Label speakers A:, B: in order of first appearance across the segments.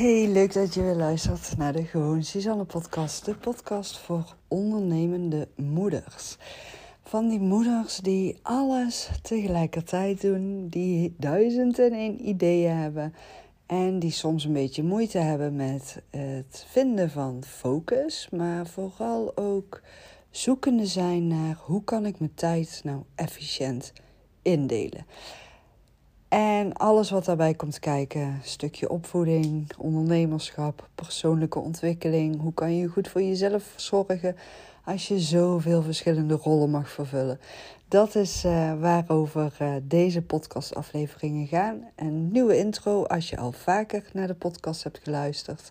A: Hey, leuk dat je weer luistert naar de Gewoon Suzanne podcast. De podcast voor ondernemende moeders. Van die moeders die alles tegelijkertijd doen, die duizend en één ideeën hebben en die soms een beetje moeite hebben met het vinden van focus, maar vooral ook zoekende zijn naar hoe kan ik mijn tijd nou efficiënt indelen. En alles wat daarbij komt kijken: stukje opvoeding, ondernemerschap, persoonlijke ontwikkeling. Hoe kan je goed voor jezelf zorgen als je zoveel verschillende rollen mag vervullen? Dat is uh, waarover uh, deze podcastafleveringen gaan. Een nieuwe intro als je al vaker naar de podcast hebt geluisterd.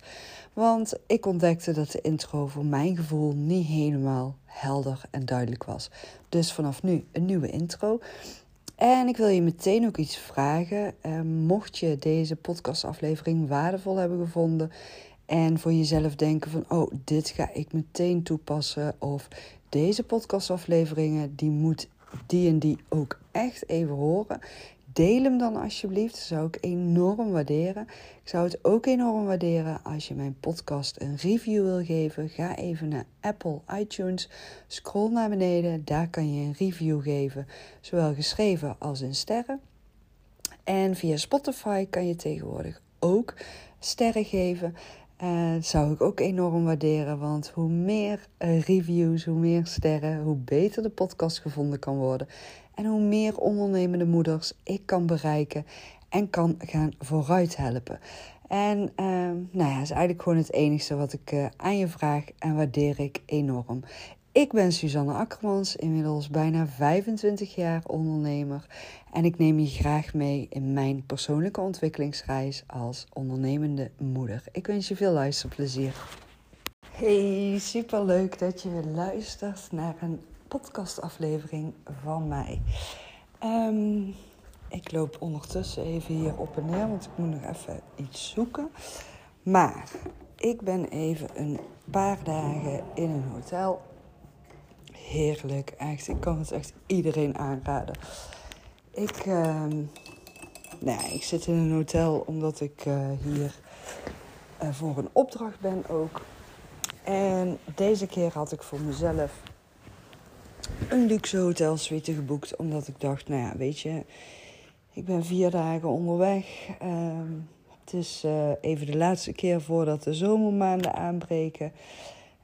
A: Want ik ontdekte dat de intro voor mijn gevoel niet helemaal helder en duidelijk was. Dus vanaf nu een nieuwe intro. En ik wil je meteen ook iets vragen. Uh, mocht je deze podcastaflevering waardevol hebben gevonden en voor jezelf denken van, oh, dit ga ik meteen toepassen of deze podcastafleveringen, die moet die en die ook echt even horen. Deel hem dan alsjeblieft. Dat zou ik enorm waarderen. Ik zou het ook enorm waarderen als je mijn podcast een review wil geven. Ga even naar Apple iTunes. Scroll naar beneden. Daar kan je een review geven. Zowel geschreven als in sterren. En via Spotify kan je tegenwoordig ook sterren geven. Uh, dat zou ik ook enorm waarderen, want hoe meer uh, reviews, hoe meer sterren, hoe beter de podcast gevonden kan worden. En hoe meer ondernemende moeders ik kan bereiken en kan gaan vooruit helpen. En uh, nou ja, is eigenlijk gewoon het enige wat ik uh, aan je vraag en waardeer ik enorm. Ik ben Suzanne Akkermans, inmiddels bijna 25 jaar ondernemer. En ik neem je graag mee in mijn persoonlijke ontwikkelingsreis als ondernemende moeder. Ik wens je veel luisterplezier. Hey, super leuk dat je weer luistert naar een podcastaflevering van mij. Um, ik loop ondertussen even hier op en neer, want ik moet nog even iets zoeken. Maar ik ben even een paar dagen in een hotel. Heerlijk, echt. Ik kan het echt iedereen aanraden. Ik, uh, nou, ik zit in een hotel omdat ik uh, hier uh, voor een opdracht ben ook. En deze keer had ik voor mezelf een luxe hotelsuite geboekt. Omdat ik dacht, nou ja, weet je, ik ben vier dagen onderweg. Uh, het is uh, even de laatste keer voordat de zomermaanden aanbreken.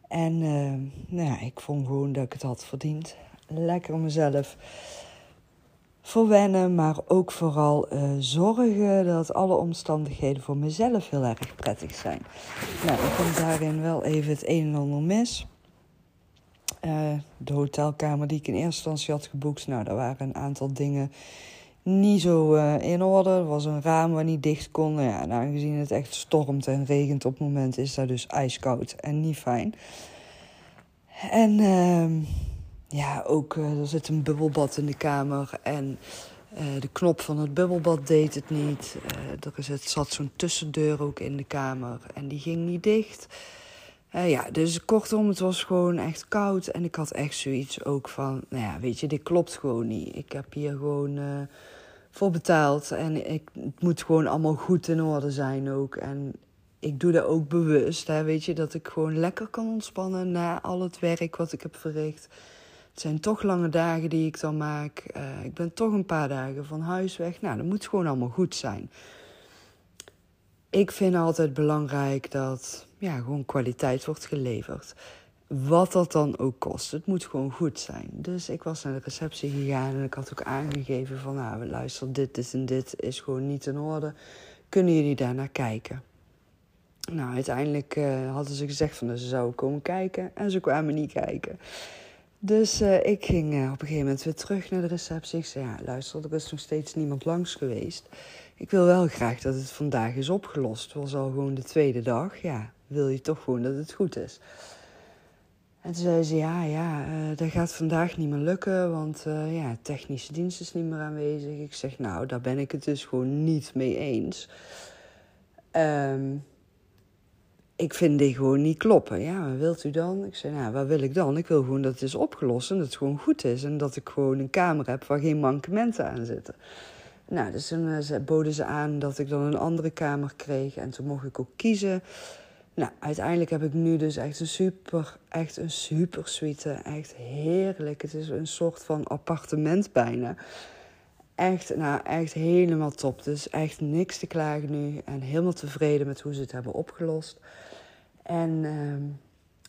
A: En nou ja, ik vond gewoon dat ik het had verdiend. Lekker mezelf verwennen, maar ook vooral uh, zorgen dat alle omstandigheden voor mezelf heel erg prettig zijn. Nou, ik kom daarin wel even het een en ander mis. Uh, de hotelkamer die ik in eerste instantie had geboekt, nou, daar waren een aantal dingen niet zo uh, in orde. Er was een raam waar niet dicht kon. Nou ja, en aangezien het echt stormt en regent op het moment, is dat dus ijskoud en niet fijn. En ehm, ja, ook uh, er zit een bubbelbad in de kamer en uh, de knop van het bubbelbad deed het niet. Uh, er zat zo'n tussendeur ook in de kamer en die ging niet dicht. Ja, dus kortom, het was gewoon echt koud en ik had echt zoiets ook van, nou ja, weet je, dit klopt gewoon niet. Ik heb hier gewoon voor betaald en ik, het moet gewoon allemaal goed in orde zijn ook. En ik doe dat ook bewust, hè, weet je, dat ik gewoon lekker kan ontspannen na al het werk wat ik heb verricht. Het zijn toch lange dagen die ik dan maak. Uh, ik ben toch een paar dagen van huis weg. Nou, dat moet gewoon allemaal goed zijn. Ik vind altijd belangrijk dat ja, gewoon kwaliteit wordt geleverd. Wat dat dan ook kost. Het moet gewoon goed zijn. Dus ik was naar de receptie gegaan en ik had ook aangegeven van... nou, luister, dit, dit en dit is gewoon niet in orde. Kunnen jullie daar naar kijken? Nou, uiteindelijk uh, hadden ze gezegd van, ze zouden komen kijken. En ze kwamen niet kijken. Dus uh, ik ging uh, op een gegeven moment weer terug naar de receptie. Ik zei, ja, luister, er is nog steeds niemand langs geweest. Ik wil wel graag dat het vandaag is opgelost. Het was al gewoon de tweede dag. Ja, wil je toch gewoon dat het goed is. En toen zei ze, ja, ja, uh, dat gaat vandaag niet meer lukken, want ja, technische dienst is niet meer aanwezig. Ik zeg, nou, daar ben ik het dus gewoon niet mee eens. Um, ik vind dit gewoon niet kloppen. Ja, wat wilt u dan? Ik zei, nou, wat wil ik dan? Ik wil gewoon dat het is opgelost en dat het gewoon goed is. En dat ik gewoon een kamer heb waar geen mankementen aan zitten. Nou, dus toen uh, boden ze aan dat ik dan een andere kamer kreeg. En toen mocht ik ook kiezen. Nou, uiteindelijk heb ik nu dus echt een super, echt een super suite. Echt heerlijk. Het is een soort van appartement bijna. Echt, nou, echt helemaal top. Dus echt niks te klagen nu. En helemaal tevreden met hoe ze het hebben opgelost. En uh,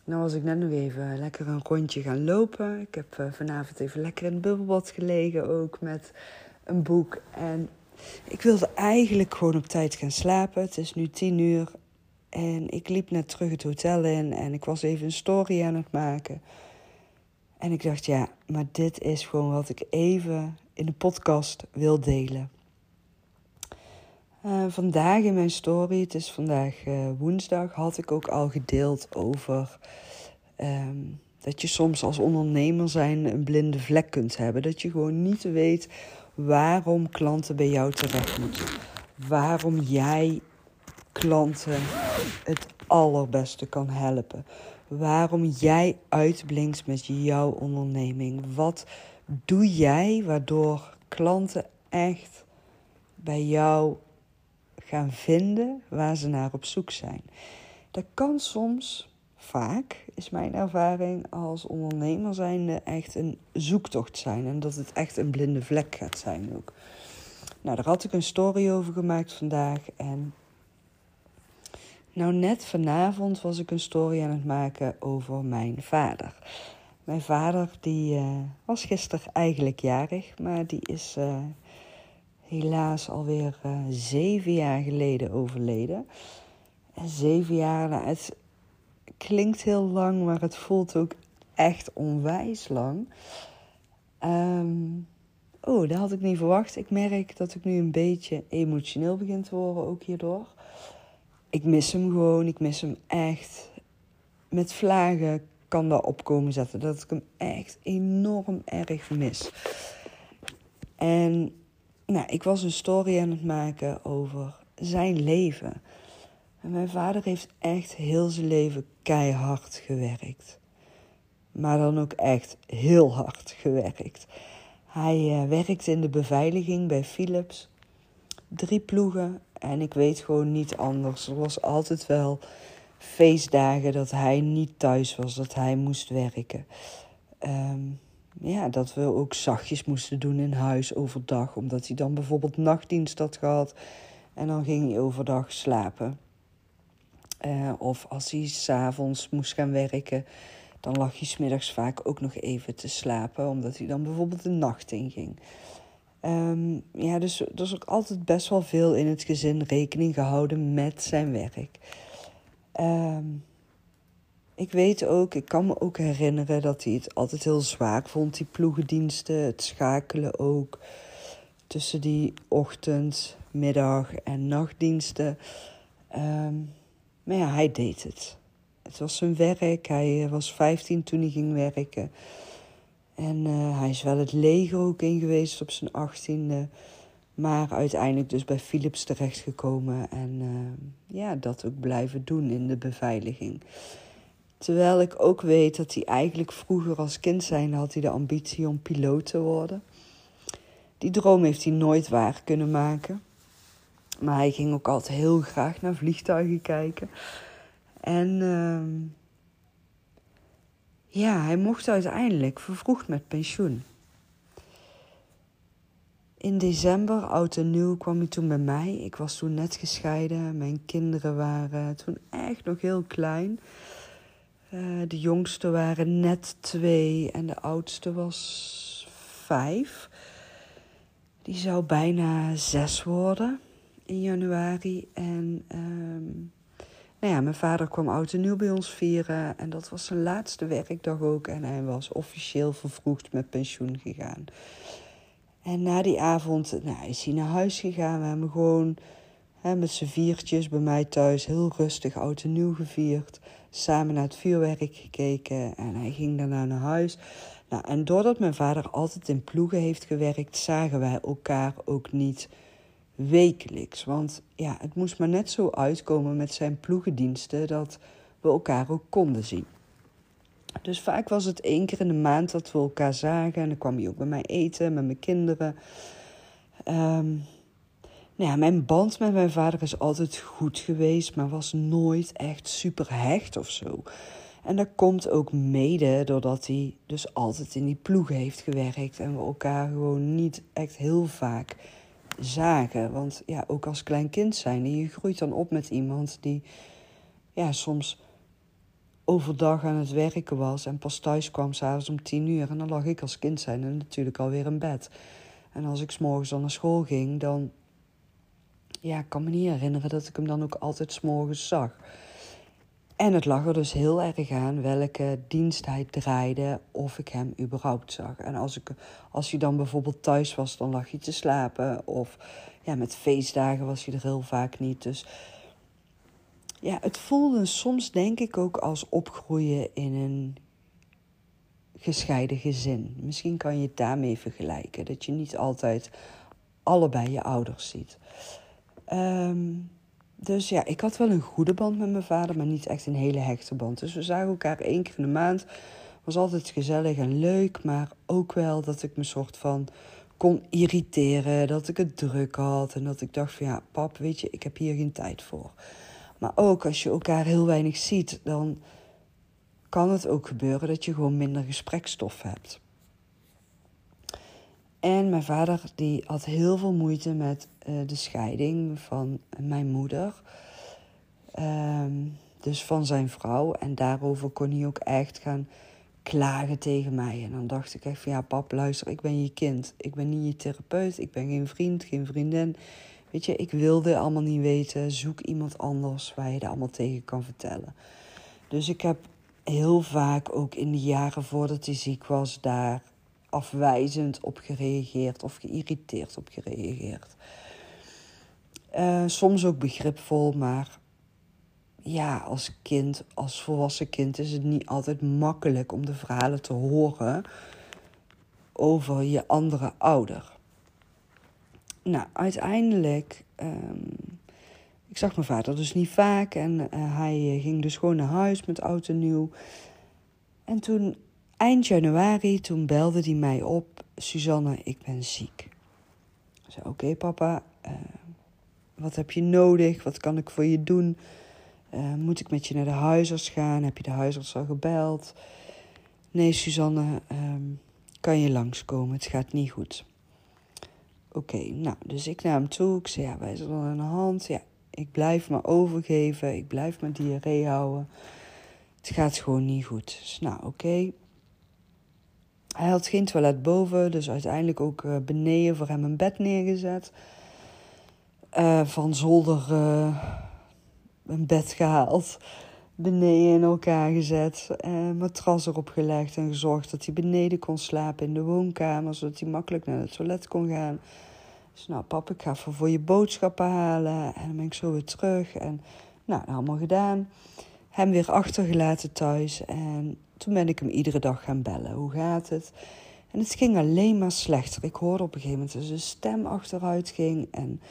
A: nou was ik net nog even lekker een rondje gaan lopen. Ik heb uh, vanavond even lekker in het bubbelbad gelegen ook met een boek. En ik wilde eigenlijk gewoon op tijd gaan slapen. Het is nu tien uur. En ik liep net terug het hotel in en ik was even een story aan het maken. En ik dacht, ja, maar dit is gewoon wat ik even in de podcast wil delen. Uh, vandaag in mijn story, het is vandaag uh, woensdag, had ik ook al gedeeld over um, dat je soms als ondernemer zijn een blinde vlek kunt hebben. Dat je gewoon niet weet waarom klanten bij jou terecht moeten. Waarom jij klanten het allerbeste kan helpen. Waarom jij uitblinkt met jouw onderneming. Wat doe jij waardoor klanten echt bij jou gaan vinden waar ze naar op zoek zijn? Dat kan soms, vaak is mijn ervaring als ondernemer zijnde echt een zoektocht zijn. En dat het echt een blinde vlek gaat zijn ook. Nou, daar had ik een story over gemaakt vandaag. En nou, net vanavond was ik een story aan het maken over mijn vader. Mijn vader die uh, was gisteren eigenlijk jarig, maar die is uh, helaas alweer uh, zeven jaar geleden overleden. En zeven jaar, nou, het klinkt heel lang, maar het voelt ook echt onwijs lang. Um, oh, dat had ik niet verwacht. Ik merk dat ik nu een beetje emotioneel begin te worden, ook hierdoor. Ik mis hem gewoon, ik mis hem echt. Met vlagen kan dat opkomen zetten. Dat ik hem echt enorm erg mis. En nou, ik was een story aan het maken over zijn leven. En mijn vader heeft echt heel zijn leven keihard gewerkt. Maar dan ook echt heel hard gewerkt. Hij uh, werkte in de beveiliging bij Philips. Drie ploegen en ik weet gewoon niet anders. Er was altijd wel feestdagen dat hij niet thuis was, dat hij moest werken. Um, ja, dat we ook zachtjes moesten doen in huis overdag, omdat hij dan bijvoorbeeld nachtdienst had gehad en dan ging hij overdag slapen. Uh, of als hij s'avonds moest gaan werken, dan lag hij smiddags vaak ook nog even te slapen, omdat hij dan bijvoorbeeld de nacht in ging. Um, ja, dus er is ook altijd best wel veel in het gezin rekening gehouden met zijn werk. Um, ik weet ook, ik kan me ook herinneren dat hij het altijd heel zwaar vond, die ploegendiensten, het schakelen ook tussen die ochtend, middag en nachtdiensten. Um, maar ja, hij deed het. Het was zijn werk. Hij eh, was 15 toen hij ging werken. En uh, hij is wel het leger ook in geweest op zijn achttiende. Maar uiteindelijk dus bij Philips terechtgekomen. En uh, ja, dat ook blijven doen in de beveiliging. Terwijl ik ook weet dat hij eigenlijk vroeger als kind zijn had hij de ambitie om piloot te worden. Die droom heeft hij nooit waar kunnen maken. Maar hij ging ook altijd heel graag naar vliegtuigen kijken. En uh, ja, hij mocht uiteindelijk vervroegd met pensioen. In december, oud en nieuw, kwam hij toen bij mij. Ik was toen net gescheiden. Mijn kinderen waren toen echt nog heel klein. Uh, de jongste waren net twee en de oudste was vijf. Die zou bijna zes worden in januari. En um, nou ja, mijn vader kwam oud en nieuw bij ons vieren. En dat was zijn laatste werkdag ook. En hij was officieel vervroegd met pensioen gegaan. En na die avond nou, is hij naar huis gegaan. We hebben gewoon hè, met z'n viertjes bij mij thuis heel rustig oud en nieuw gevierd. Samen naar het vuurwerk gekeken. En hij ging daarna naar huis. Nou, en doordat mijn vader altijd in ploegen heeft gewerkt, zagen wij elkaar ook niet wekelijks. Want ja, het moest maar net zo uitkomen met zijn ploegendiensten dat we elkaar ook konden zien. Dus vaak was het één keer in de maand dat we elkaar zagen. En dan kwam hij ook bij mij eten met mijn kinderen. ehm, nou ja, mijn band met mijn vader is altijd goed geweest, maar was nooit echt super hecht of zo. En dat komt ook mede doordat hij dus altijd in die ploeg heeft gewerkt en we elkaar gewoon niet echt heel vaak zagen. Want ja, ook als klein kind zijn, je groeit dan op met iemand die ja, soms overdag aan het werken was en pas thuis kwam s'avonds om tien uur. En dan lag ik als kind zijn en natuurlijk alweer in bed. En als ik s'morgens dan naar school ging, dan... Ja, ik kan me niet herinneren dat ik hem dan ook altijd s'morgens zag. En het lag er dus heel erg aan welke dienst hij draaide of ik hem überhaupt zag. En als, ik, als hij dan bijvoorbeeld thuis was, dan lag hij te slapen. Of ja, met feestdagen was hij er heel vaak niet. Dus ja, het voelde soms denk ik ook als opgroeien in een gescheiden gezin. Misschien kan je het daarmee vergelijken. Dat je niet altijd allebei je ouders ziet. Um, dus ja, ik had wel een goede band met mijn vader, maar niet echt een hele hechte band. Dus we zagen elkaar één keer in de maand. Was altijd gezellig en leuk, maar ook wel dat ik me soort van kon irriteren, dat ik het druk had en dat ik dacht van ja, pap, weet je, ik heb hier geen tijd voor. Maar ook als je elkaar heel weinig ziet, dan kan het ook gebeuren dat je gewoon minder gesprekstof hebt. En mijn vader die had heel veel moeite met uh, de scheiding van mijn moeder. Um, dus van zijn vrouw. En daarover kon hij ook echt gaan klagen tegen mij. En dan dacht ik echt van ja, pap, luister, ik ben je kind. Ik ben niet je therapeut. Ik ben geen vriend, geen vriendin. Weet je, ik wilde allemaal niet weten. Zoek iemand anders waar je dat allemaal tegen kan vertellen. Dus ik heb heel vaak ook in de jaren voordat hij ziek was, daar afwijzend op gereageerd of geïrriteerd op gereageerd. Uh, soms ook begripvol, maar ja, als kind, als volwassen kind is het niet altijd makkelijk om de verhalen te horen over je andere ouder. Nou, uiteindelijk, um, ik zag mijn vader dus niet vaak en uh, hij ging dus gewoon naar huis met oud en nieuw. En toen Eind januari, toen belde hij mij op. Suzanne, ik ben ziek. Ik zei, oké papa, uh, wat heb je nodig? Wat kan ik voor je doen? Uh, moet ik met je naar de huisarts gaan? Heb je de huisarts al gebeld? Nee, Suzanne, um, kan je langskomen? Het gaat niet goed. Oké, nou, dus ik naar hem toe. Ik zei, ja, wij zijn aan de hand. Ja, ik blijf maar overgeven. Ik blijf maar diarree houden. Het gaat gewoon niet goed. Dus nou, oké. Hij had geen toilet boven, dus uiteindelijk ook uh, beneden voor hem een bed neergezet. Uh, van zolder uh, een bed gehaald, beneden in elkaar gezet, matras erop gelegd en gezorgd dat hij beneden kon slapen in de woonkamer, zodat hij makkelijk naar het toilet kon gaan. Dus nou, pap, ik ga even voor je boodschappen halen en dan ben ik zo weer terug. En nou, allemaal gedaan. Hem weer achtergelaten thuis en toen ben ik hem iedere dag gaan bellen. Hoe gaat het? En het ging alleen maar slechter. Ik hoorde op een gegeven moment dat zijn stem achteruit ging en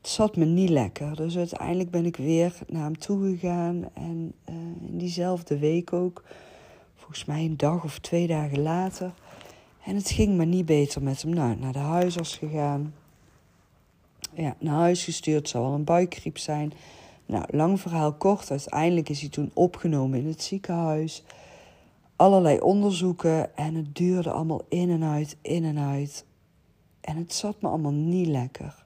A: het zat me niet lekker. Dus uiteindelijk ben ik weer naar hem toe gegaan en uh, in diezelfde week ook, volgens mij een dag of twee dagen later. En het ging maar niet beter met hem. Nou, naar de huisarts gegaan. Ja, naar huis gestuurd. Zou wel een buikgriep zijn. Nou, lang verhaal kort. Uiteindelijk is hij toen opgenomen in het ziekenhuis. Allerlei onderzoeken en het duurde allemaal in en uit, in en uit. En het zat me allemaal niet lekker.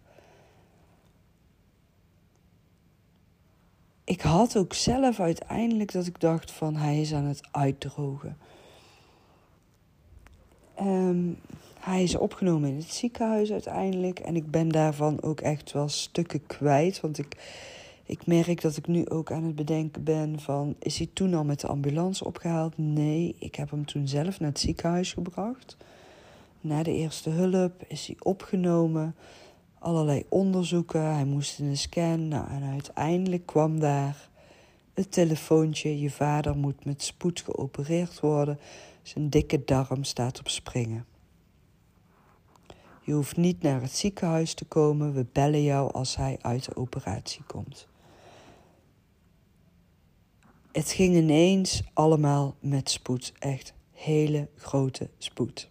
A: Ik had ook zelf uiteindelijk dat ik dacht van hij is aan het uitdrogen. Um, hij is opgenomen in het ziekenhuis uiteindelijk. En ik ben daarvan ook echt wel stukken kwijt. Want ik, ik merk dat ik nu ook aan het bedenken ben van... is hij toen al met de ambulance opgehaald? Nee, ik heb hem toen zelf naar het ziekenhuis gebracht. Na de eerste hulp is hij opgenomen. Allerlei onderzoeken, hij moest in een scan. Nou, en uiteindelijk kwam daar het telefoontje... je vader moet met spoed geopereerd worden. Zijn dikke darm staat op springen. Je hoeft niet naar het ziekenhuis te komen. We bellen jou als hij uit de operatie komt. Het ging ineens allemaal met spoed. Echt hele grote spoed.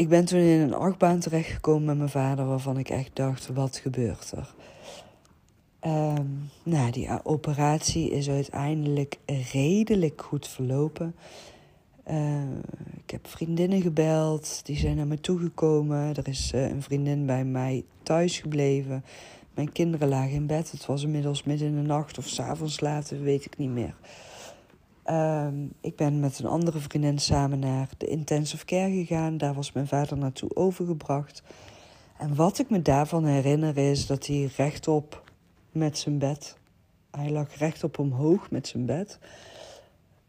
A: ik ben toen in een achtbaan terechtgekomen met mijn vader, waarvan ik echt dacht: wat gebeurt er? Um, nou, die operatie is uiteindelijk redelijk goed verlopen. Uh, ik heb vriendinnen gebeld, die zijn naar me toegekomen. Er is uh, een vriendin bij mij thuis gebleven. Mijn kinderen lagen in bed. Het was inmiddels midden in de nacht of s'avonds later, weet ik niet meer. Um, ik ben met een andere vriendin samen naar de intensive care gegaan. Daar was mijn vader naartoe overgebracht. En wat ik me daarvan herinner is dat hij rechtop met zijn bed. Hij lag rechtop omhoog met zijn bed.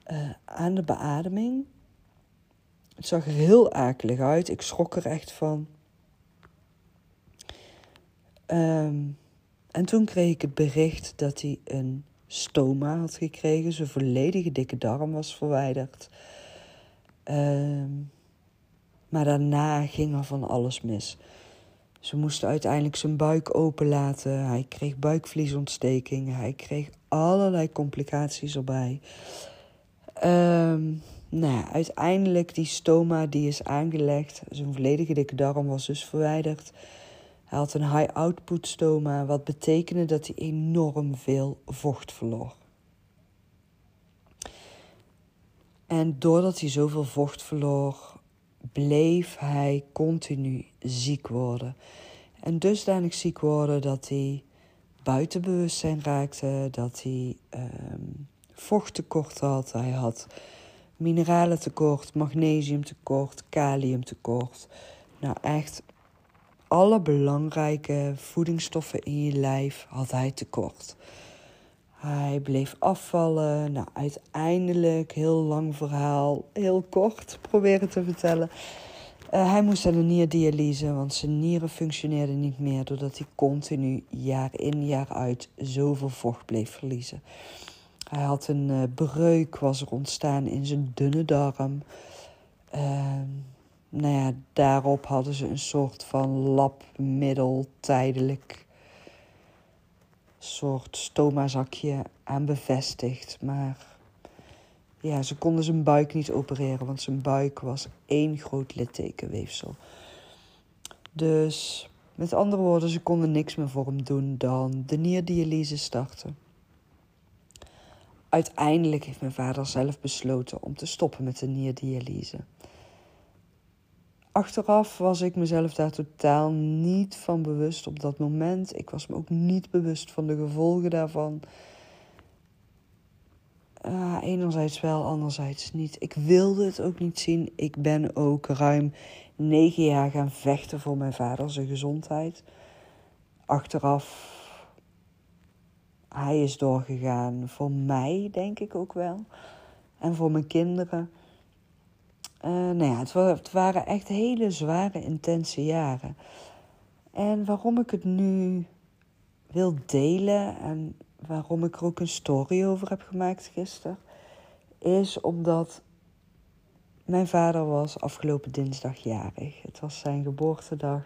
A: Uh, aan de beademing. Het zag er heel akelig uit. Ik schrok er echt van. Um, en toen kreeg ik het bericht dat hij een stoma had gekregen. Zijn volledige dikke darm was verwijderd. Um, maar daarna ging er van alles mis. Ze moesten uiteindelijk zijn buik openlaten. Hij kreeg buikvliesontsteking. Hij kreeg allerlei complicaties erbij. Um, nou ja, uiteindelijk die stoma die is aangelegd. Zijn volledige dikke darm was dus verwijderd. Hij had een high output stoma, wat betekende dat hij enorm veel vocht verloor. En doordat hij zoveel vocht verloor, bleef hij continu ziek worden. En dusdanig ziek worden dat hij buiten bewustzijn raakte, dat hij um, vochttekort had. Hij had mineralentekort, magnesiumtekort, kaliumtekort. Nou, echt alle belangrijke voedingsstoffen in je lijf had hij tekort. Hij bleef afvallen. Nou, uiteindelijk, heel lang verhaal, heel kort proberen te vertellen. Uh, hij moest aan de nierdialyse, want zijn nieren functioneerden niet meer... doordat hij continu jaar in jaar uit zoveel vocht bleef verliezen. Hij had een uh, breuk, was er ontstaan in zijn dunne darm. Uh, nou ja, daarop hadden ze een soort van labmiddel tijdelijk soort stomazakje aan bevestigd. Maar ja, ze konden zijn buik niet opereren, want zijn buik was één groot littekenweefsel. Dus met andere woorden, ze konden niks meer voor hem doen dan de nierdialyse starten. Uiteindelijk heeft mijn vader zelf besloten om te stoppen met de nierdialyse. Achteraf was ik mezelf daar totaal niet van bewust op dat moment. Ik was me ook niet bewust van de gevolgen daarvan. Uh, enerzijds wel, anderzijds niet. Ik wilde het ook niet zien. Ik ben ook ruim negen jaar gaan vechten voor mijn vader zijn gezondheid. Achteraf, hij is doorgegaan voor mij, denk ik ook wel. En voor mijn kinderen. Uh, nou ja, het, het, waren echt hele zware, intense jaren. En waarom ik het nu wil delen en waarom ik er ook een story over heb gemaakt gisteren, is omdat mijn vader was afgelopen dinsdag jarig. Het was zijn geboortedag.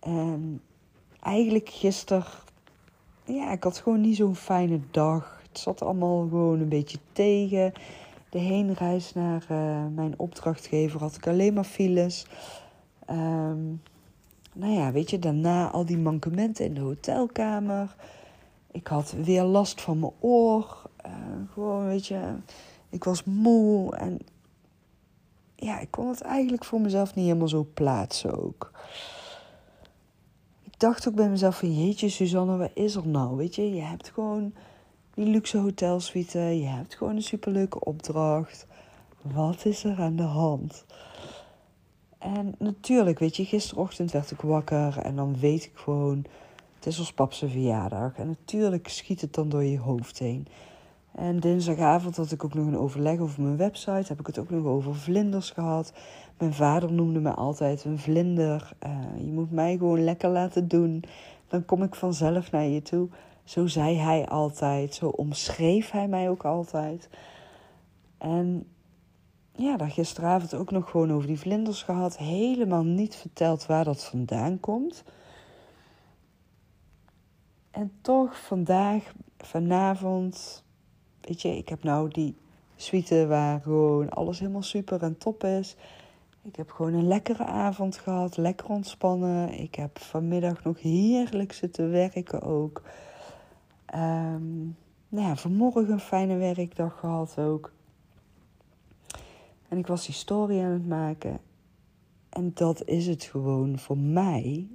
A: En eigenlijk gisteren, ja, ik had gewoon niet zo'n fijne dag. Het zat allemaal gewoon een beetje tegen de heenreis naar uh, mijn opdrachtgever had ik alleen maar files. Um, nou ja, weet je, daarna al die mankementen in de hotelkamer. Ik had weer last van mijn oor. Uh, gewoon, weet je, ik was moe. En ja, ik kon het eigenlijk voor mezelf niet helemaal zo plaatsen ook. Ik dacht ook bij mezelf van, jeetje Suzanne, wat is er nou? Weet je, je hebt gewoon die luxe hotelsuite. Je hebt gewoon een superleuke opdracht. Wat is er aan de hand? En natuurlijk, weet je, gisterochtend werd ik wakker en dan weet ik gewoon, het is ons papse verjaardag. En natuurlijk schiet het dan door je hoofd heen. En dinsdagavond had ik ook nog een overleg over mijn website. Heb ik het ook nog over vlinders gehad. Mijn vader noemde me altijd een vlinder. Uh, je moet mij gewoon lekker laten doen. Dan kom ik vanzelf naar je toe. Zo zei hij altijd, zo omschreef hij mij ook altijd. En ja, daar gisteravond ook nog gewoon over die vlinders gehad. Helemaal niet verteld waar dat vandaan komt. En toch vandaag, vanavond, weet je, ik heb nou die suite waar gewoon alles helemaal super en top is. Ik heb gewoon een lekkere avond gehad, lekker ontspannen. Ik heb vanmiddag nog heerlijk zitten werken ook. Um, nou ja, vanmorgen een fijne werkdag gehad ook. En ik was die story aan het maken. En dat is het gewoon voor mij.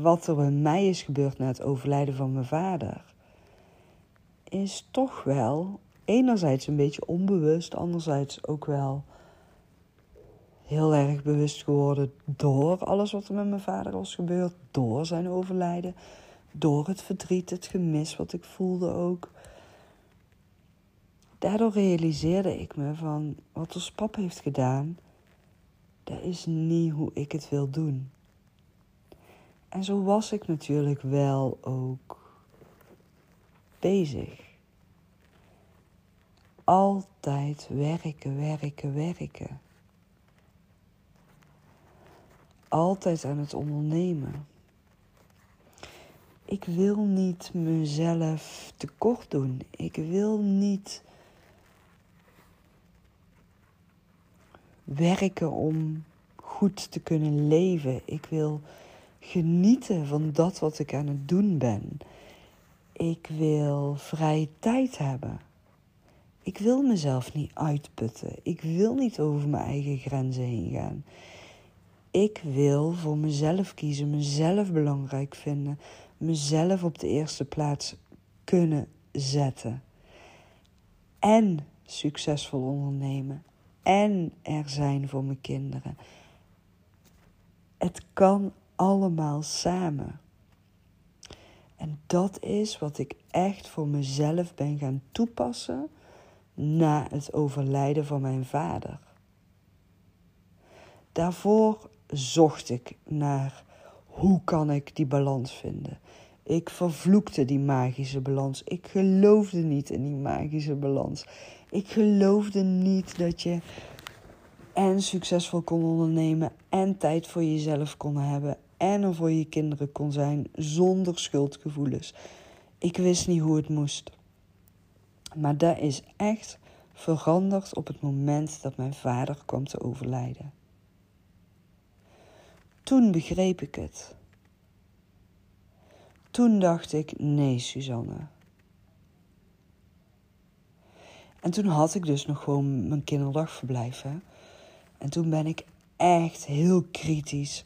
A: Wat er bij mij is gebeurd na het overlijden van mijn vader. Is toch wel enerzijds een beetje onbewust, anderzijds ook wel heel erg bewust geworden door alles wat er met mijn vader was gebeurd, door zijn overlijden, door het verdriet, het gemis wat ik voelde ook. Daardoor realiseerde ik me van wat ons pap heeft gedaan, dat is niet hoe ik het wil doen. En zo was ik natuurlijk wel ook bezig. Altijd werken, werken, werken. Altijd aan het ondernemen. Ik wil niet mezelf tekort doen. Ik wil niet werken om goed te kunnen leven. Ik wil genieten van dat wat ik aan het doen ben. Ik wil vrije tijd hebben. Ik wil mezelf niet uitputten. Ik wil niet over mijn eigen grenzen heen gaan. Ik wil voor mezelf kiezen, mezelf belangrijk vinden, mezelf op de eerste plaats kunnen zetten. En succesvol ondernemen. En er zijn voor mijn kinderen. Het kan allemaal samen. En dat is wat ik echt voor mezelf ben gaan toepassen na het overlijden van mijn vader. Daarvoor zocht ik naar hoe kan ik die balans vinden. Ik vervloekte die magische balans. Ik geloofde niet in die magische balans. Ik geloofde niet dat je en succesvol kon ondernemen en tijd voor jezelf kon hebben en er voor je kinderen kon zijn zonder schuldgevoelens. Ik wist niet hoe het moest. Maar dat is echt veranderd op het moment dat mijn vader kwam te overlijden. Toen begreep ik het. Toen dacht ik: nee, Suzanne. En toen had ik dus nog gewoon mijn kinderdagverblijf. En toen ben ik echt heel kritisch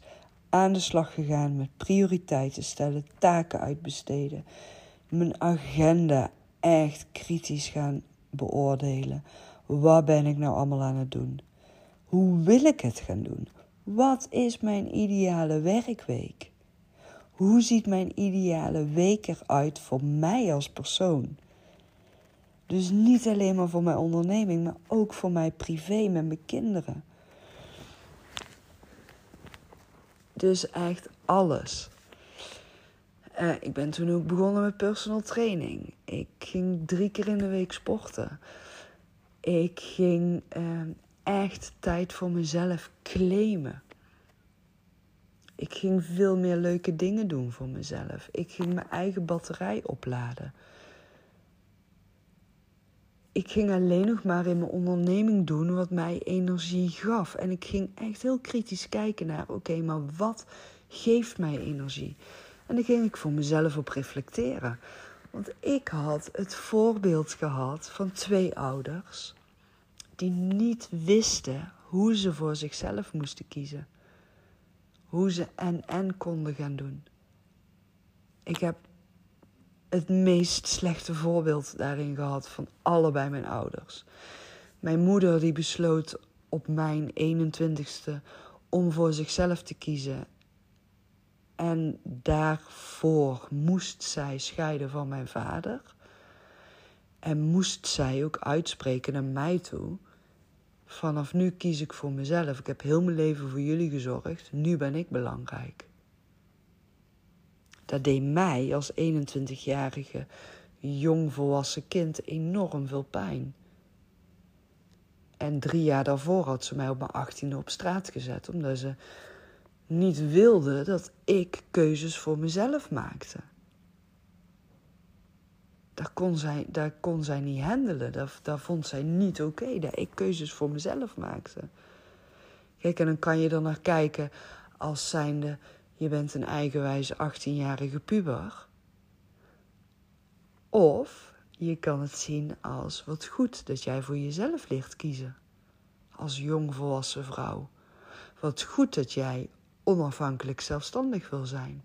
A: aan de slag gegaan met prioriteiten stellen, taken uitbesteden. Mijn agenda echt kritisch gaan beoordelen. Wat ben ik nou allemaal aan het doen? Hoe wil ik het gaan doen? Wat is mijn ideale werkweek? Hoe ziet mijn ideale week eruit voor mij als persoon? Dus niet alleen maar voor mijn onderneming, maar ook voor mij privé met mijn kinderen. Dus echt alles. Uh, ik ben toen ook begonnen met personal training. Ik ging drie keer in de week sporten. Ik ging uh, echt tijd voor mezelf claimen. Ik ging veel meer leuke dingen doen voor mezelf. Ik ging mijn eigen batterij opladen. Ik ging alleen nog maar in mijn onderneming doen wat mij energie gaf. En ik ging echt heel kritisch kijken naar: oké, maar wat geeft mij energie? En daar ging ik voor mezelf op reflecteren. Want ik had het voorbeeld gehad van twee ouders die niet wisten hoe ze voor zichzelf moesten kiezen. Hoe ze en en konden gaan doen. Ik heb het meest slechte voorbeeld daarin gehad van allebei mijn ouders. Mijn moeder die besloot op mijn 21ste om voor zichzelf te kiezen. En daarvoor moest zij scheiden van mijn vader. En moest zij ook uitspreken naar mij toe Vanaf nu kies ik voor mezelf. Ik heb heel mijn leven voor jullie gezorgd. Nu ben ik belangrijk. Dat deed mij als 21-jarige jongvolwassen kind enorm veel pijn. En drie jaar daarvoor had ze mij op mijn achttiende op straat gezet, omdat ze niet wilde dat ik keuzes voor mezelf maakte daar kon zij, daar kon zij niet handelen. Daar, daar vond zij niet oké dat ik keuzes voor mezelf maakte. Kijk, en dan kan je er naar kijken als zijnde: je bent een eigenwijze 18-jarige puber. Of je kan het zien als wat goed dat jij voor jezelf leert kiezen. Als jongvolwassen vrouw. Wat goed dat jij onafhankelijk zelfstandig wil zijn.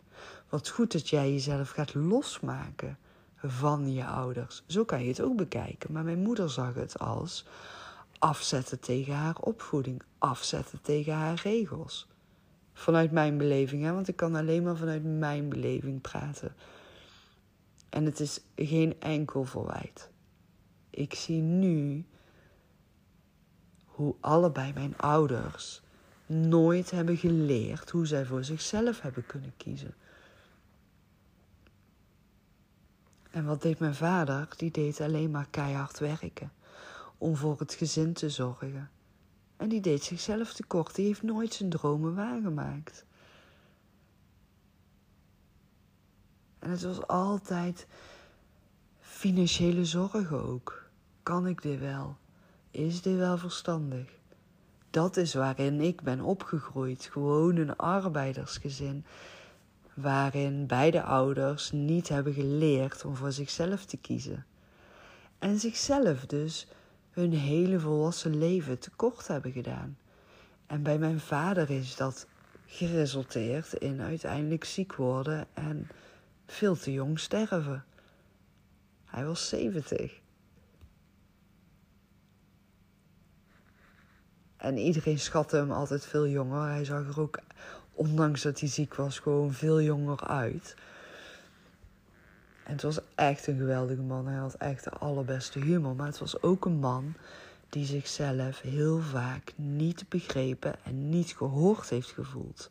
A: Wat goed dat jij jezelf gaat losmaken van je ouders. Zo kan je het ook bekijken. Maar mijn moeder zag het als afzetten tegen haar opvoeding, afzetten tegen haar regels. Vanuit mijn beleving, hè? want ik kan alleen maar vanuit mijn beleving praten. En het is geen enkel verwijt. Ik zie nu hoe allebei mijn ouders nooit hebben geleerd hoe zij voor zichzelf hebben kunnen kiezen. En wat deed mijn vader? Die deed alleen maar keihard werken om voor het gezin te zorgen. En die deed zichzelf tekort. Die heeft nooit zijn dromen waargemaakt. En het was altijd financiële zorgen ook. Kan ik dit wel? Is dit wel verstandig? Dat is waarin ik ben opgegroeid. Gewoon een arbeidersgezin. Waarin beide ouders niet hebben geleerd om voor zichzelf te kiezen. En zichzelf dus hun hele volwassen leven tekort hebben gedaan. En bij mijn vader is dat geresulteerd in uiteindelijk ziek worden en veel te jong sterven. Hij was 70. En iedereen schatte hem altijd veel jonger. Hij zag er ook, ondanks dat hij ziek was, gewoon veel jonger uit. En het was echt een geweldige man. Hij had echt de allerbeste humor. Maar het was ook een man die zichzelf heel vaak niet begrepen en niet gehoord heeft gevoeld.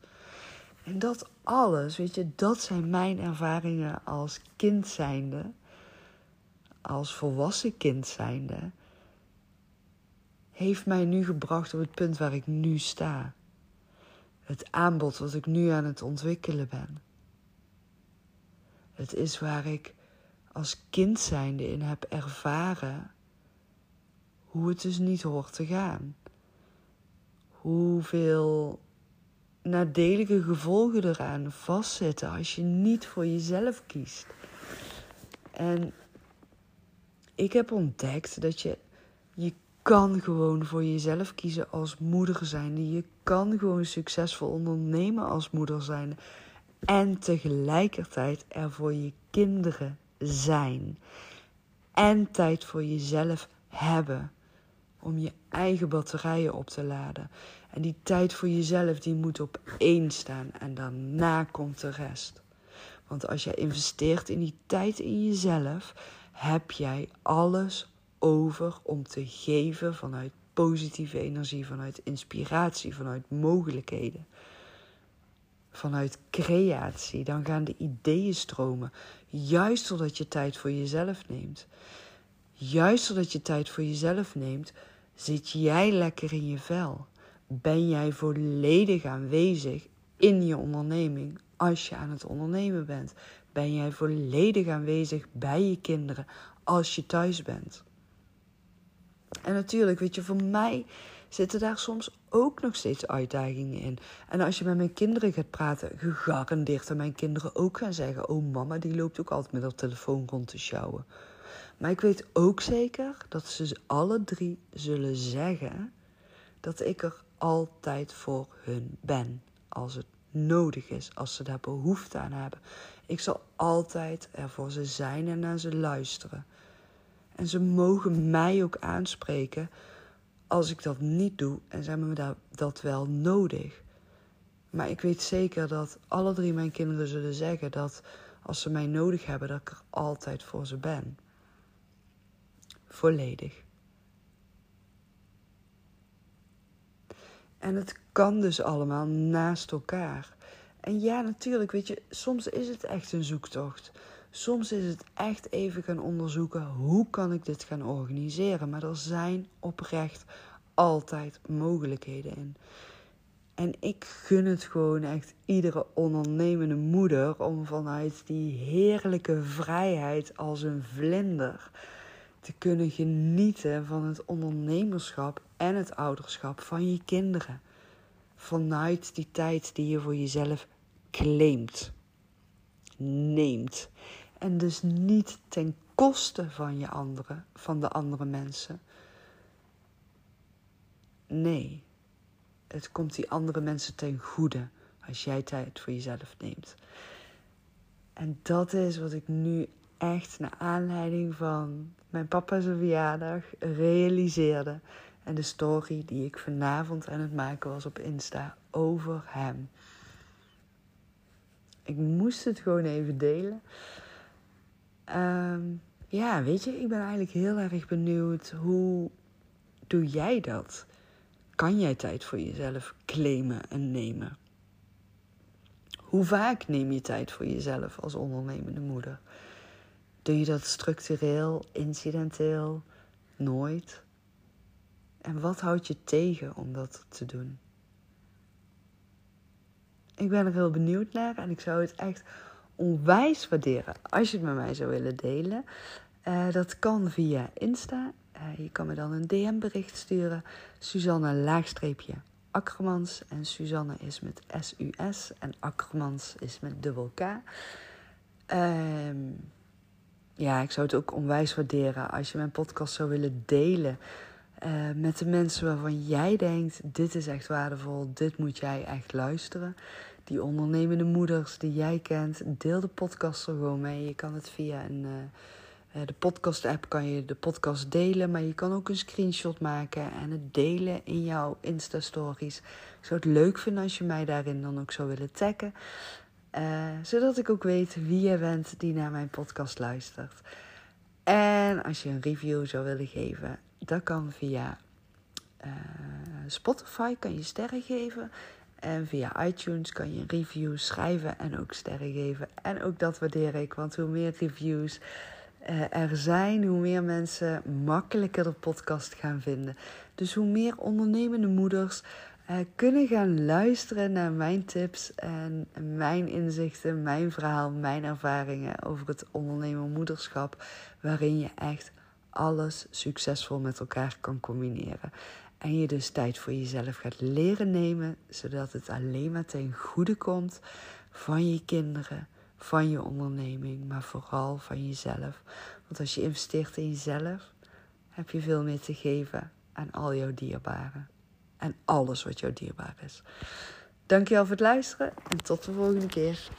A: En dat alles, weet je, dat zijn mijn ervaringen als kind zijnde, als volwassen kind zijnde, heeft mij nu gebracht op het punt waar ik nu sta. Het aanbod wat ik nu aan het ontwikkelen ben. Het is waar ik als kind zijnde in heb ervaren hoe het dus niet hoort te gaan. Hoeveel nadelige gevolgen eraan vastzitten als je niet voor jezelf kiest. En ik heb ontdekt dat je, je kan gewoon voor jezelf kiezen als moeder zijn. Je kan gewoon succesvol ondernemen als moeder zijn. En tegelijkertijd er voor je kinderen zijn. En tijd voor jezelf hebben. Om je eigen batterijen op te laden. En die tijd voor jezelf, die moet op één staan. En daarna komt de rest. Want als jij investeert in die tijd in jezelf, heb jij alles over om te geven vanuit positieve energie, vanuit inspiratie, vanuit mogelijkheden vanuit creatie. Dan gaan de ideeën stromen. Juist doordat je tijd voor jezelf neemt. Juist doordat je tijd voor jezelf neemt, zit jij lekker in je vel. Ben jij volledig aanwezig in je onderneming als je aan het ondernemen bent? Ben jij volledig aanwezig bij je kinderen als je thuis bent? En natuurlijk, weet je, voor mij zitten daar soms ook nog steeds uitdagingen in. En als je met mijn kinderen gaat praten, gegarandeerd dat mijn kinderen ook gaan zeggen: Oh, mama, die loopt ook altijd met haar telefoon rond te sjouwen. Maar ik weet ook zeker dat ze alle drie zullen zeggen dat ik er altijd voor hun ben. Als het nodig is, als ze daar behoefte aan hebben. Ik zal altijd er voor ze zijn en naar ze luisteren. En ze mogen mij ook aanspreken als ik dat niet doe en ze hebben me dat wel nodig. Maar ik weet zeker dat alle drie mijn kinderen zullen zeggen dat als ze mij nodig hebben, dat ik er altijd voor ze ben. Volledig. En het kan dus allemaal naast elkaar. En ja, natuurlijk, weet je, soms is het echt een zoektocht. Soms is het echt even gaan onderzoeken hoe kan ik dit gaan organiseren. Maar er zijn oprecht altijd mogelijkheden in. En ik gun het gewoon echt iedere ondernemende moeder om vanuit die heerlijke vrijheid als een vlinder te kunnen genieten van het ondernemerschap en het ouderschap van je kinderen. vanuit die tijd die je voor jezelf claimt, neemt. En dus niet ten koste van je anderen, van de andere mensen. Nee, het komt die andere mensen ten goede als jij tijd voor jezelf neemt. En dat is wat ik nu echt naar aanleiding van mijn papa's verjaardag realiseerde. En de story die ik vanavond aan het maken was op Insta over hem. Ik moest het gewoon even delen. Um, ja, weet je, ik ben eigenlijk heel erg benieuwd hoe doe jij dat? Kan jij tijd voor jezelf claimen en nemen? Hoe vaak neem je tijd voor jezelf als ondernemende moeder? Doe je dat structureel, incidenteel, nooit? En wat houdt je tegen om dat te doen? Ik ben er heel benieuwd naar en ik zou het echt onwijs waarderen als je het met mij zou willen delen. Uh, dat kan via Insta. Uh, je kan me dan een DM-bericht sturen. Suzanne laagstreepje Akkermans. En Suzanne is met S-U-S. En Akkermans is met dubbel K. Uh, ja, ik zou het ook onwijs waarderen als je mijn podcast zou willen delen. Uh, met de mensen waarvan jij denkt: dit is echt waardevol, dit moet jij echt luisteren die ondernemende moeders die jij kent, deel de podcast er gewoon mee. Je kan het via een, uh, de podcast-app kan je de podcast delen, maar je kan ook een screenshot maken en het delen in jouw Insta-stories. Ik zou het leuk vinden als je mij daarin dan ook zou willen taggen, uh, zodat ik ook weet wie jij bent die naar mijn podcast luistert. En als je een review zou willen geven, dat kan via Spotify, kan je sterren geven. En via iTunes kan je een review schrijven en ook sterren geven. En ook dat waardeer ik, want hoe meer reviews uh, er zijn, hoe meer mensen makkelijker de podcast gaan vinden. Dus hoe meer ondernemende moeders uh, kunnen gaan luisteren naar mijn tips en mijn inzichten, mijn verhaal, mijn ervaringen over het ondernemen moederschap, waarin je echt alles succesvol met elkaar kan combineren. En je dus tijd voor jezelf gaat leren nemen, zodat het alleen maar ten goede komt van je kinderen, van je onderneming, maar vooral van jezelf. Want als je investeert in jezelf, heb je veel meer te geven aan al jouw dierbaren. En alles wat jouw dierbaar is. Dankjewel voor het luisteren en tot de volgende keer.